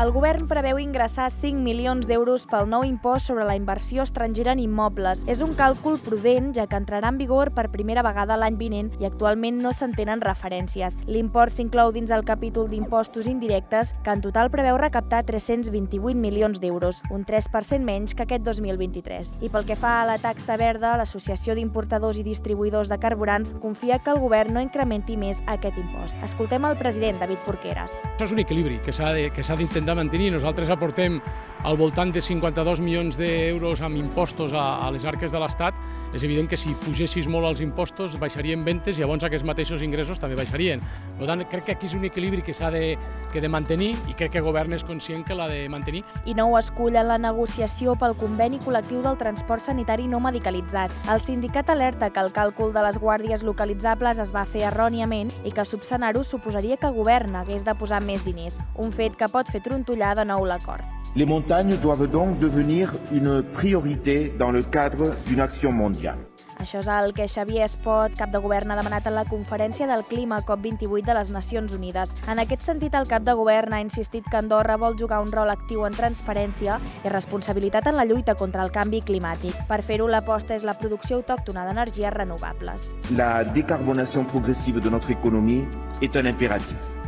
El govern preveu ingressar 5 milions d'euros pel nou impost sobre la inversió estrangera en immobles. És un càlcul prudent, ja que entrarà en vigor per primera vegada l'any vinent i actualment no se'n tenen referències. L'import s'inclou dins el capítol d'impostos indirectes, que en total preveu recaptar 328 milions d'euros, un 3% menys que aquest 2023. I pel que fa a la taxa verda, l'Associació d'Importadors i Distribuïdors de Carburants confia que el govern no incrementi més aquest impost. Escoltem el president, David Porqueras. Això és un equilibri que s'ha d'intentar de mantenir. Nosaltres aportem al voltant de 52 milions d'euros amb impostos a, a les arques de l'Estat. És evident que si pugessis molt els impostos baixarien ventes i llavors aquests mateixos ingressos també baixarien. Per tant, crec que aquí és un equilibri que s'ha de, que de mantenir i crec que el govern és conscient que l'ha de mantenir. I no ho escull en la negociació pel conveni col·lectiu del transport sanitari no medicalitzat. El sindicat alerta que el càlcul de les guàrdies localitzables es va fer erròniament i que subsanar-ho suposaria que el govern hagués de posar més diners, un fet que pot fer trontollar de nou l'acord. Les montagnes doivent donc devenir une priorité dans le cadre d'une action mondiale. Això és el que Xavier Espot, cap de govern, ha demanat en la conferència del clima COP28 de les Nacions Unides. En aquest sentit, el cap de govern ha insistit que Andorra vol jugar un rol actiu en transparència i responsabilitat en la lluita contra el canvi climàtic. Per fer-ho, l'aposta és la producció autòctona d'energies renovables. La décarbonation progressive de notre économie est un impératif.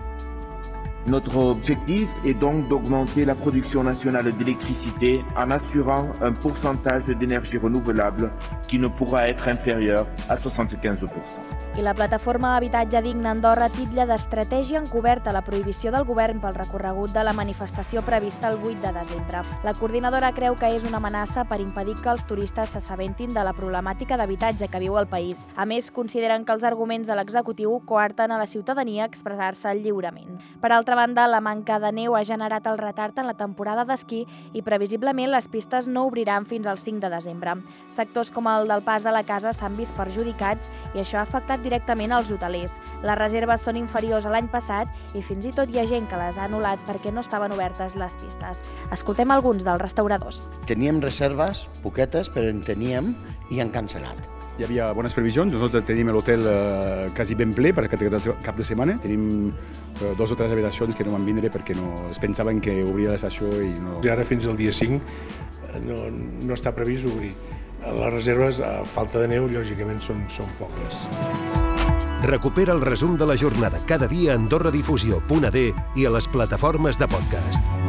Notre objectif est donc d'augmenter la production nationale d'électricité en assurant un pourcentage d'énergie renouvelable qui ne pourra être inférieur à 75%. I la plataforma Habitatge Digne Andorra titlla d'estratègia encoberta la prohibició del govern pel recorregut de la manifestació prevista el 8 de desembre. La coordinadora creu que és una amenaça per impedir que els turistes s'assabentin de la problemàtica d'habitatge que viu el país. A més, consideren que els arguments de l'executiu coarten a la ciutadania a expressar-se lliurement. Per altra banda, la manca de neu ha generat el retard en la temporada d'esquí i previsiblement les pistes no obriran fins al 5 de desembre. Sectors com el del Pas de la Casa s'han vist perjudicats i això ha afectat directament als hotelers. Les reserves són inferiors a l'any passat i fins i tot hi ha gent que les ha anul·lat perquè no estaven obertes les pistes. Escoltem alguns dels restauradors. Teníem reserves, poquetes, però en teníem i han cancel·lat. Hi havia bones previsions, nosaltres tenim l'hotel eh, quasi ben ple per aquest cap de setmana. Tenim eh, dos o tres habitacions que no van vindre perquè no, es pensaven que obria l'estació i no... I ara fins al dia 5 no, no està previst obrir. Les reserves, a falta de neu, lògicament, són, són poques. Recupera el resum de la jornada cada dia a AndorraDifusió.d i a les plataformes de podcast.